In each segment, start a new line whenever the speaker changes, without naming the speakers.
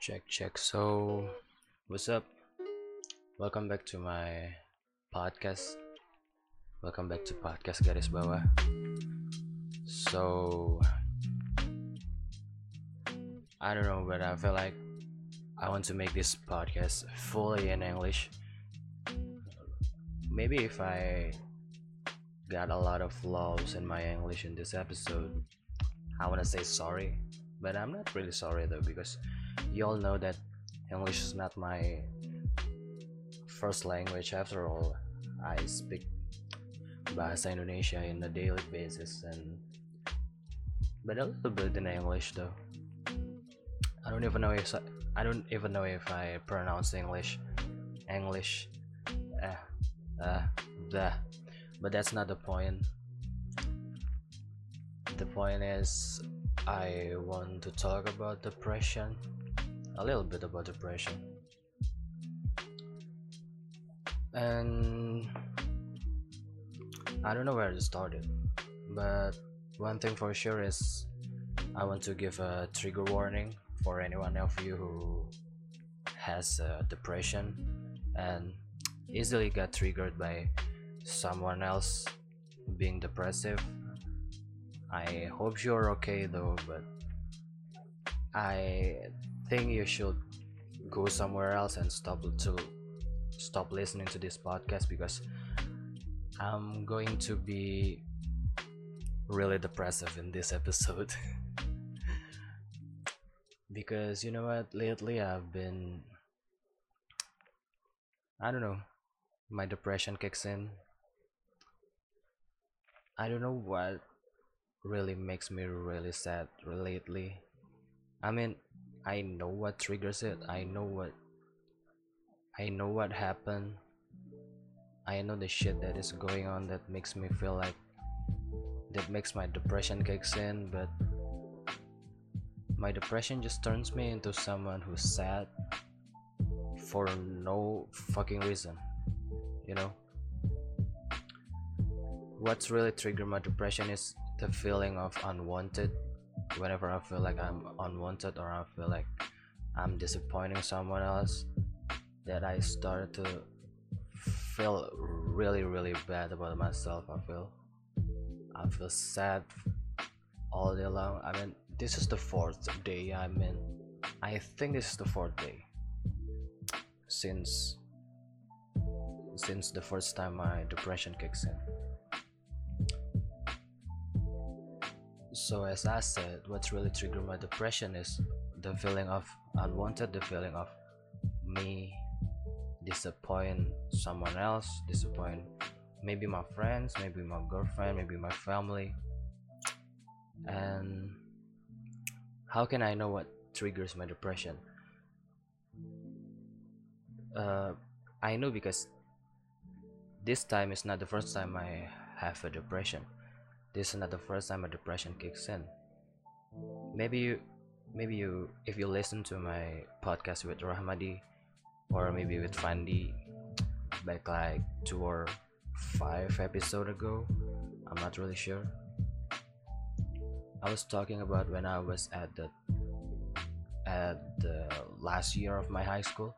Check, check. So, what's up? Welcome back to my podcast. Welcome back to podcast garis bawah. Eh? So, I don't know, but I feel like I want to make this podcast fully in English. Maybe if I got a lot of flaws in my English in this episode, I want to say sorry, but I'm not really sorry though because you all know that English is not my first language after all. I speak bahasa Indonesia in a daily basis and but a little bit in English though. I don't even know if I, I don't even know if I pronounce English English uh, uh, the but that's not the point. The point is I want to talk about depression a little bit about depression. And I don't know where to start it but one thing for sure is I want to give a trigger warning for anyone of you who has uh, depression and easily got triggered by someone else being depressive. I hope you're okay though but I think you should go somewhere else and stop to stop listening to this podcast because I'm going to be really depressive in this episode. because you know what, lately I've been I don't know, my depression kicks in. I don't know what really makes me really sad lately. I mean, I know what triggers it. I know what I know what happened. I know the shit that is going on that makes me feel like that makes my depression kicks in, but my depression just turns me into someone who's sad for no fucking reason. You know? What's really triggered my depression is the feeling of unwanted whenever I feel like I'm unwanted or I feel like I'm disappointing someone else, that I started to feel really, really bad about myself. I feel, I feel sad all day long. I mean, this is the fourth day. I mean, I think this is the fourth day since since the first time my depression kicks in. So, as I said, what's really triggered my depression is the feeling of unwanted, the feeling of me disappoint someone else, disappoint maybe my friends, maybe my girlfriend, maybe my family. And how can I know what triggers my depression? Uh, I know because this time is not the first time I have a depression this is not the first time a depression kicks in. Maybe you maybe you if you listen to my podcast with rahmadi or maybe with fandi back like two or five episode ago i'm not really sure. I was talking about when i was at the at the last year of my high school.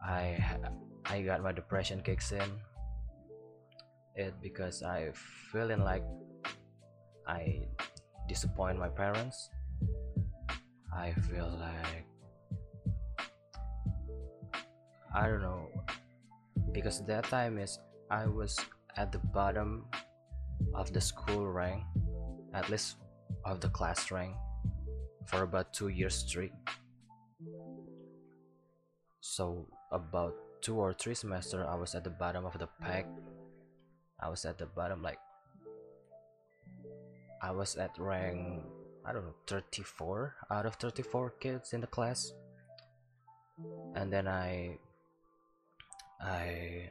I i got my depression kicks in it because I feeling like I disappoint my parents. I feel like I don't know because that time is I was at the bottom of the school rank, at least of the class rank, for about two years straight. So about two or three semester I was at the bottom of the pack I was at the bottom like I was at rank I don't know 34 out of 34 kids in the class. And then I I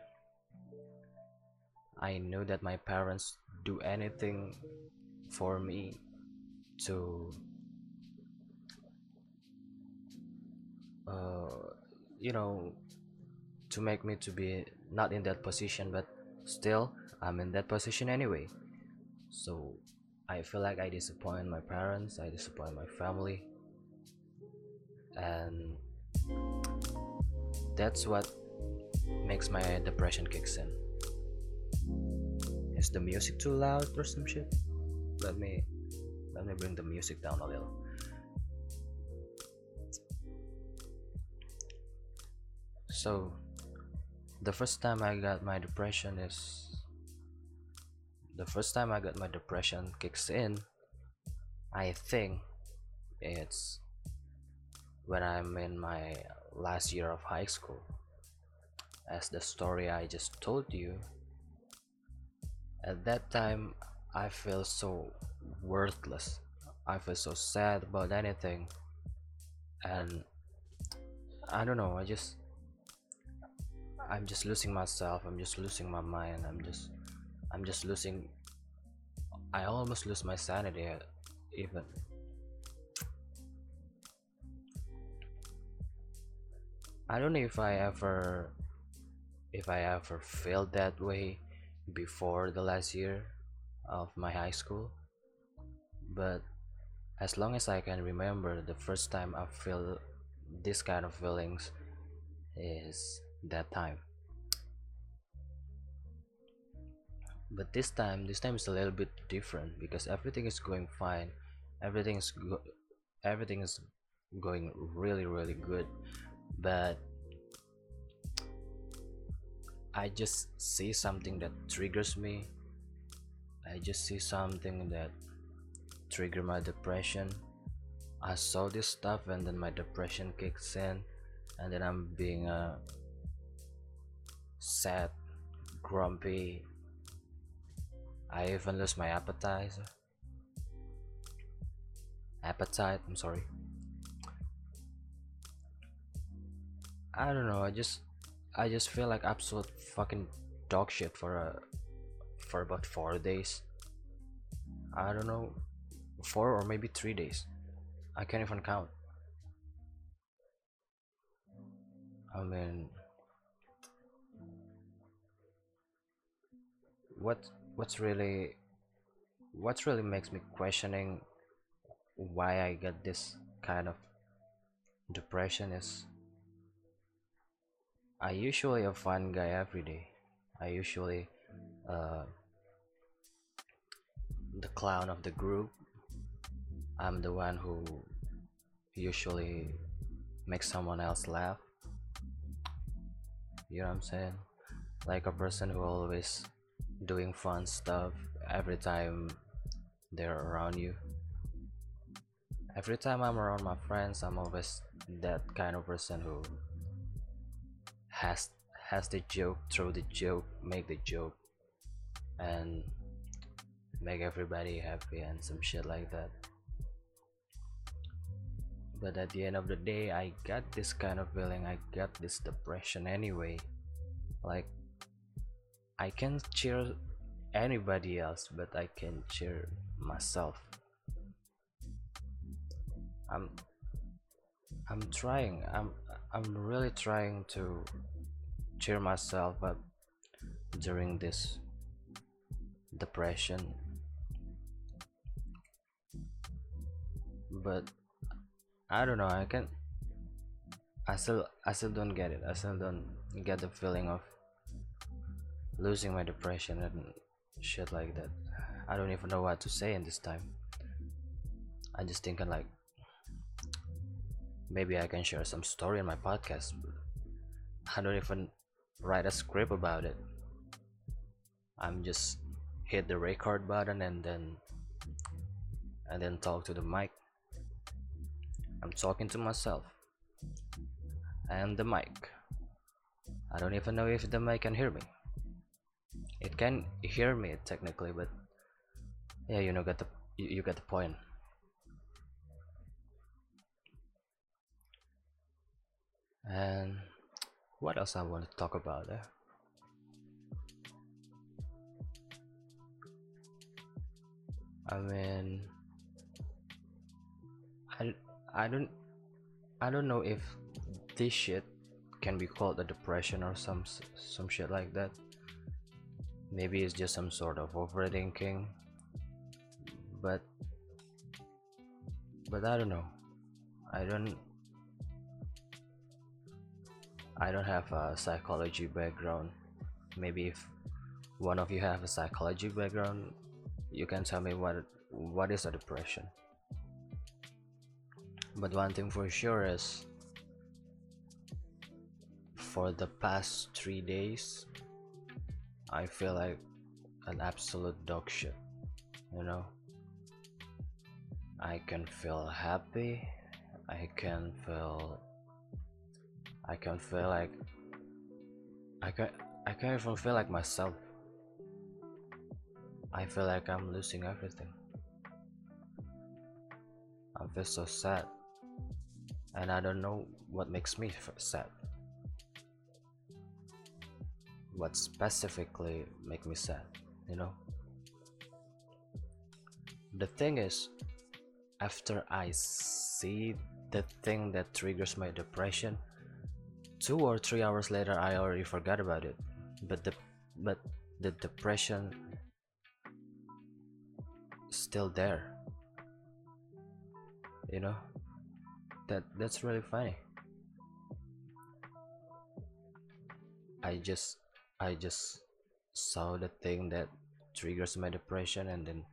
I knew that my parents do anything for me to uh, you know to make me to be not in that position but still I'm in that position anyway. So I feel like I disappoint my parents, I disappoint my family. and that's what makes my depression kicks in is the music too loud or some shit let me let me bring the music down a little so the first time i got my depression is the first time i got my depression kicks in i think it's when i'm in my last year of high school. As the story i just told you at that time i feel so worthless. I feel so sad about anything. And i don't know i just i'm just losing myself i'm just losing my mind i'm just i'm just losing i almost lose my sanity uh, even. I don't know if i ever if i ever felt that way before the last year of my high school but as long as i can remember the first time i feel this kind of feelings is that time but this time this time is a little bit different because everything is going fine everything is go- everything is going really really good but i just see something that triggers me i just see something that trigger my depression i saw this stuff and then my depression kicks in and then i'm being a sad, grumpy. I even lose my appetite. Appetite, I'm sorry. I don't know, I just I just feel like absolute fucking dog shit for a for about 4 days. I don't know, 4 or maybe 3 days. I can't even count. I mean, what what's really what's really makes me questioning why I get this kind of depression is I usually a fun guy every day. I usually uh, the clown of the group. I'm the one who usually makes someone else laugh. You know what I'm saying? Like a person who always doing fun stuff every time they're around you. Every time I'm around my friends, I'm always that kind of person who has has the joke, throw the joke, make the joke, and make everybody happy and some shit like that. But at the end of the day, I got this kind of feeling. I got this depression anyway. Like I can cheer anybody else, but I can cheer myself. I'm I'm trying. I'm I'm really trying to cheer myself up during this depression. But I don't know. I can I still I still don't get it. I still don't get the feeling of losing my depression and shit like that. I don't even know what to say in this time. I just thinking like maybe I can share some story in my podcast. I don't even write a script about it. I'm just hit the record button and then and then talk to the mic. I'm talking to myself and the mic. I don't even know if the mic can hear me it can hear me technically but yeah you know get the you, get the point. And what else I want to talk about there I mean I I don't I don't know if this shit can be called a depression or some some shit like that maybe it's just some sort of overthinking but but i don't know i don't I don't have a psychology background. Maybe if one of you have a psychology background, you can tell me what what is a depression. But one thing for sure is for the past three days, I feel like an absolute dog shit. You know, I can feel happy, I can feel I can feel like I can I can't even feel like myself. I feel like I'm losing everything. I feel so sad. And I don't know what makes me sad. What specifically make me sad, you know? The thing is, after I see the thing that triggers my depression, two or three hours later I already forgot about it. But the but the depression still there. You know? That that's really funny. I just I just saw the thing that triggers my depression and then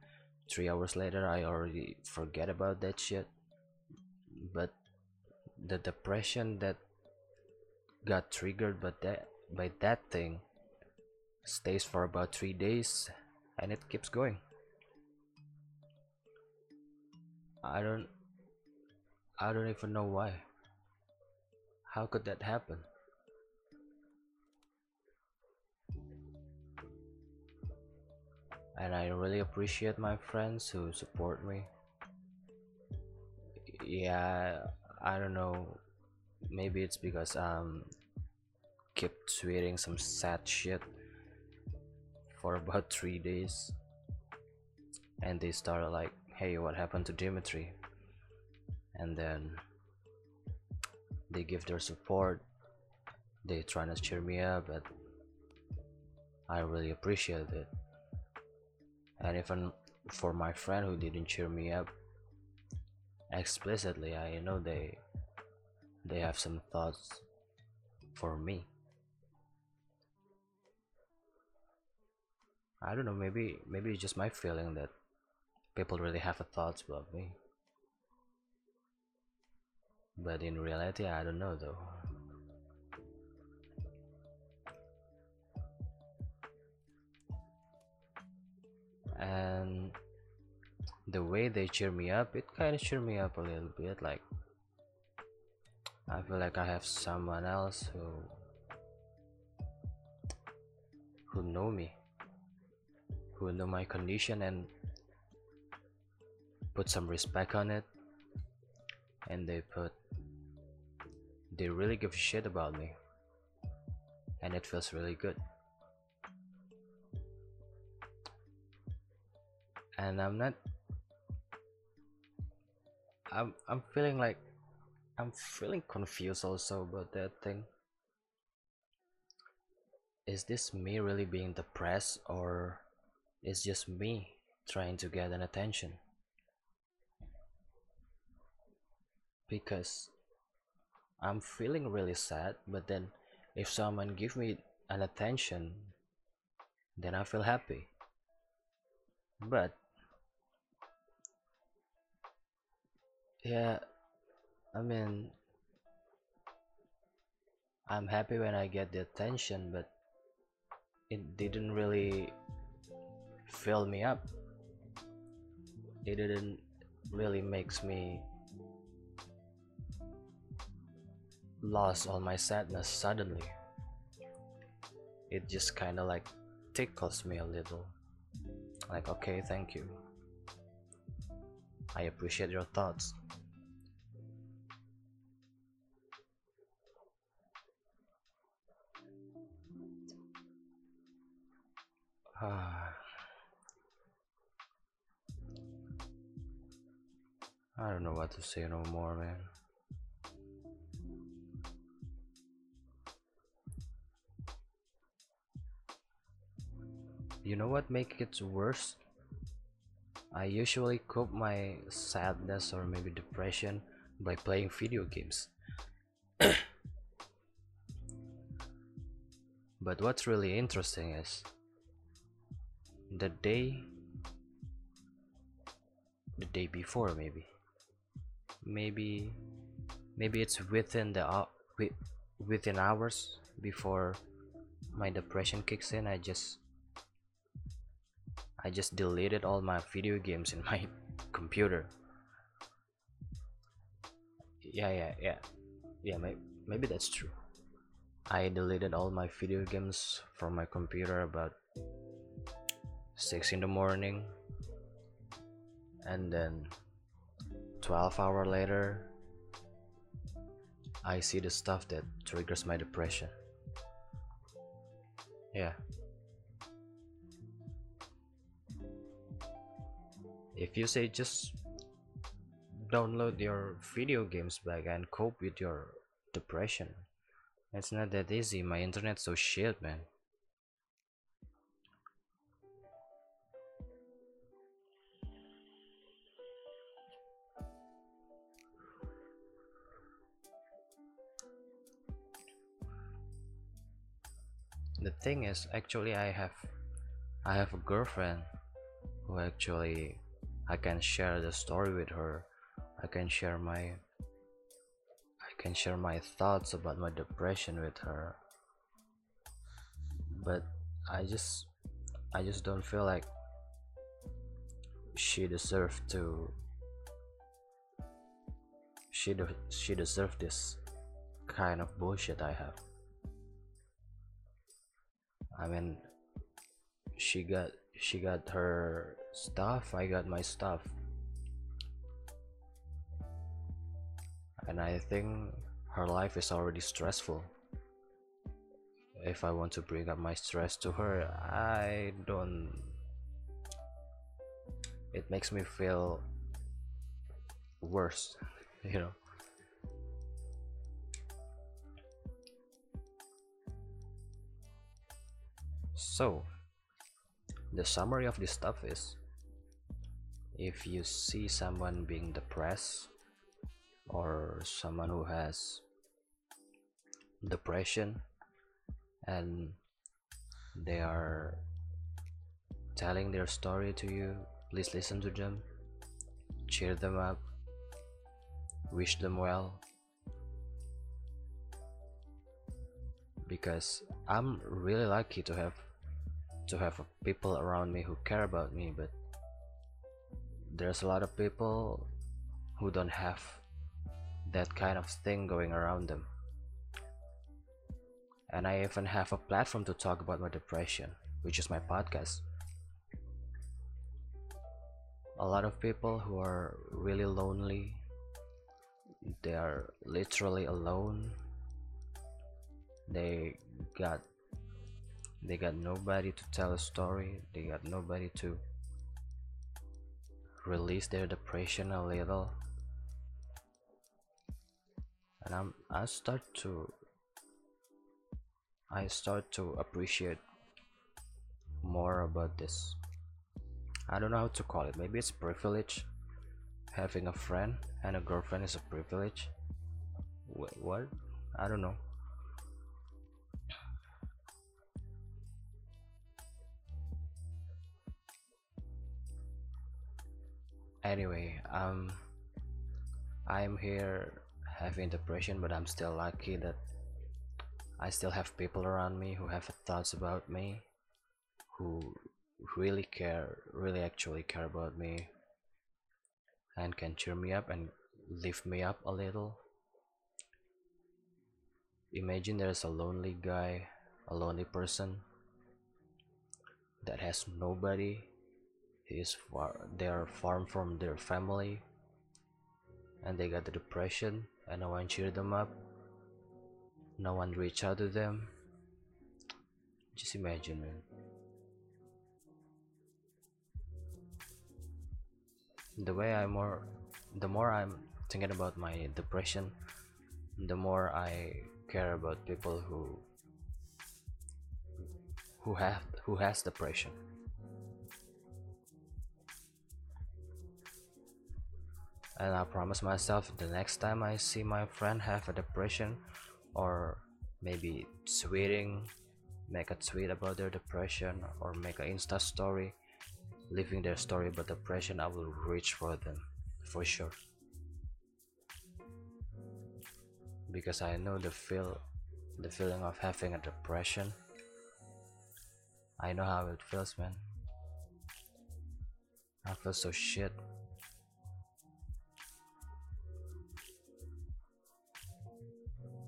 three hours later I already forget about that shit. But the depression that got triggered by that by that thing stays for about three days and it keeps going. I don't i don't even know why. How could that happen and i really appreciate my friends who support me. Yeah i don't know. Maybe it's because um kept tweeting some sad shit for about three days. And they started like hey what happened to Dimitri? And then they give their support. They trying to cheer me up but I really appreciate it and even for my friend who didn't cheer me up explicitly I know they they have some thoughts for me. I don't know maybe maybe it's just my feeling that people really have a thoughts about me. But in reality I don't know though and the way they cheer me up it kind of cheer me up a little bit like I feel like I have someone else who who know me who know my condition and put some respect on it and they put they really give a shit about me and it feels really good and I'm not I'm I'm feeling like I'm feeling confused also about that thing. Is this me really being depressed or is just me trying to get an attention? Because I'm feeling really sad, but then if someone give me an attention, then I feel happy. But yeah, I mean, I'm happy when I get the attention, but it didn't really fill me up. It didn't really makes me lost all my sadness suddenly. It just kind of like tickles me a little. Like, okay, thank you. I appreciate your thoughts. I don't know what to say no more, man. You know what makes it worse? I usually cope my sadness or maybe depression by playing video games. But what's really interesting is the day the day before maybe maybe maybe it's within the within hours before my depression kicks in I just I just deleted all my video games in my computer. Yeah yeah yeah. Yeah maybe, maybe that's true. I deleted all my video games from my computer about 6 in the morning. And then 12 hour later I see the stuff that triggers my depression. Yeah if you say just download your video games back and cope with your depression it's not that easy. My internet's so shit man. The thing is actually i have i have a girlfriend who actually i can share the story with her. I can share my i can share my thoughts about my depression with her. But i just i just don't feel like she deserved to she de- she deserved this kind of bullshit i have. I mean she got she got her stuff I got my stuff. And I think her life is already stressful. If I want to bring up my stress to her I don't it makes me feel worse you know? So, the summary of this stuff is if you see someone being depressed or someone who has depression and they are telling their story to you, please listen to them, cheer them up, wish them well. Because I'm really lucky to have to have people around me who care about me but there's a lot of people who don't have that kind of thing going around them. And I even have a platform to talk about my depression which is my podcast. A lot of people who are really lonely they are literally alone. They got they got nobody to tell a story. They got nobody to release their depression a little. And I'm I start to I start to appreciate more about this. I don't know how to call it. Maybe it's privilege. Having a friend and a girlfriend is a privilege. What? I don't know anyway um i'm here having depression but i'm still lucky that i still have people around me who have thoughts about me who really care really actually care about me and can cheer me up and lift me up a little. Imagine there's a lonely guy a lonely person that has nobody is far they are far from their family and they got the depression and no one cheered them up no one reached out to them. Just imagine man. The way i more the more i'm thinking about my depression the more i care about people who who have who has depression and I promise myself the next time I see my friend have a depression or maybe tweeting make a tweet about their depression or make an insta story leaving their story about depression i will reach for them for sure. Because i know the feel the feeling of having a depression. I know how it feels man. I feel so shit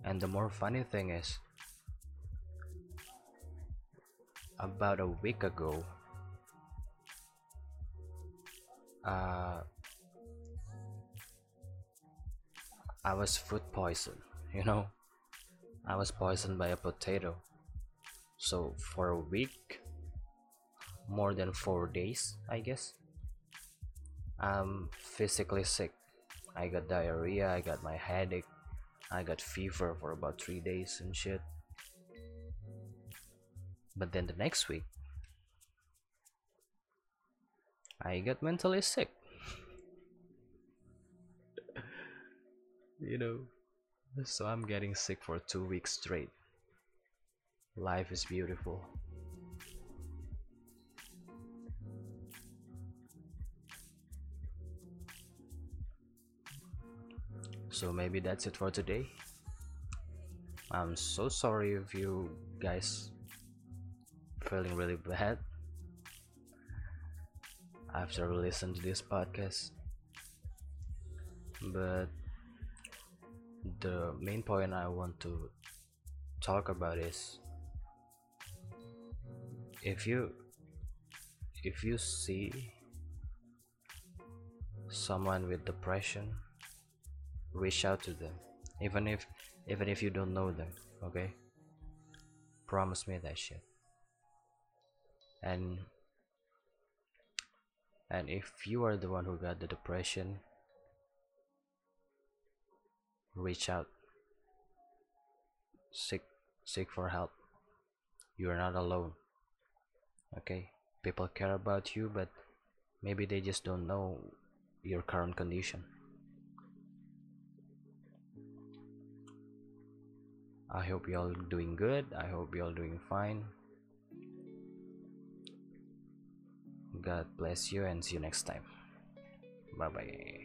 and the more funny thing is about a week ago uh, I was food poisoned you know? I was poisoned by a potato. So for a week more than four days I guess I'm physically sick. I got diarrhea I got my headache I got fever for about three days and shit but then the next week, I got mentally sick. you know, so I'm getting sick for two weeks straight. Life is beautiful. So maybe that's it for today. I'm so sorry if you guys feeling really bad after listening to this podcast but the main point i want to talk about is if you if you see someone with depression reach out to them even if even if you don't know them okay? Promise me that shit. And and if you are the one who got the depression reach out. Seek seek for help. You are not alone okay? People care about you but maybe they just don't know your current condition I hope you all doing good I hope you all doing fine God bless you and see you next time. Bye bye.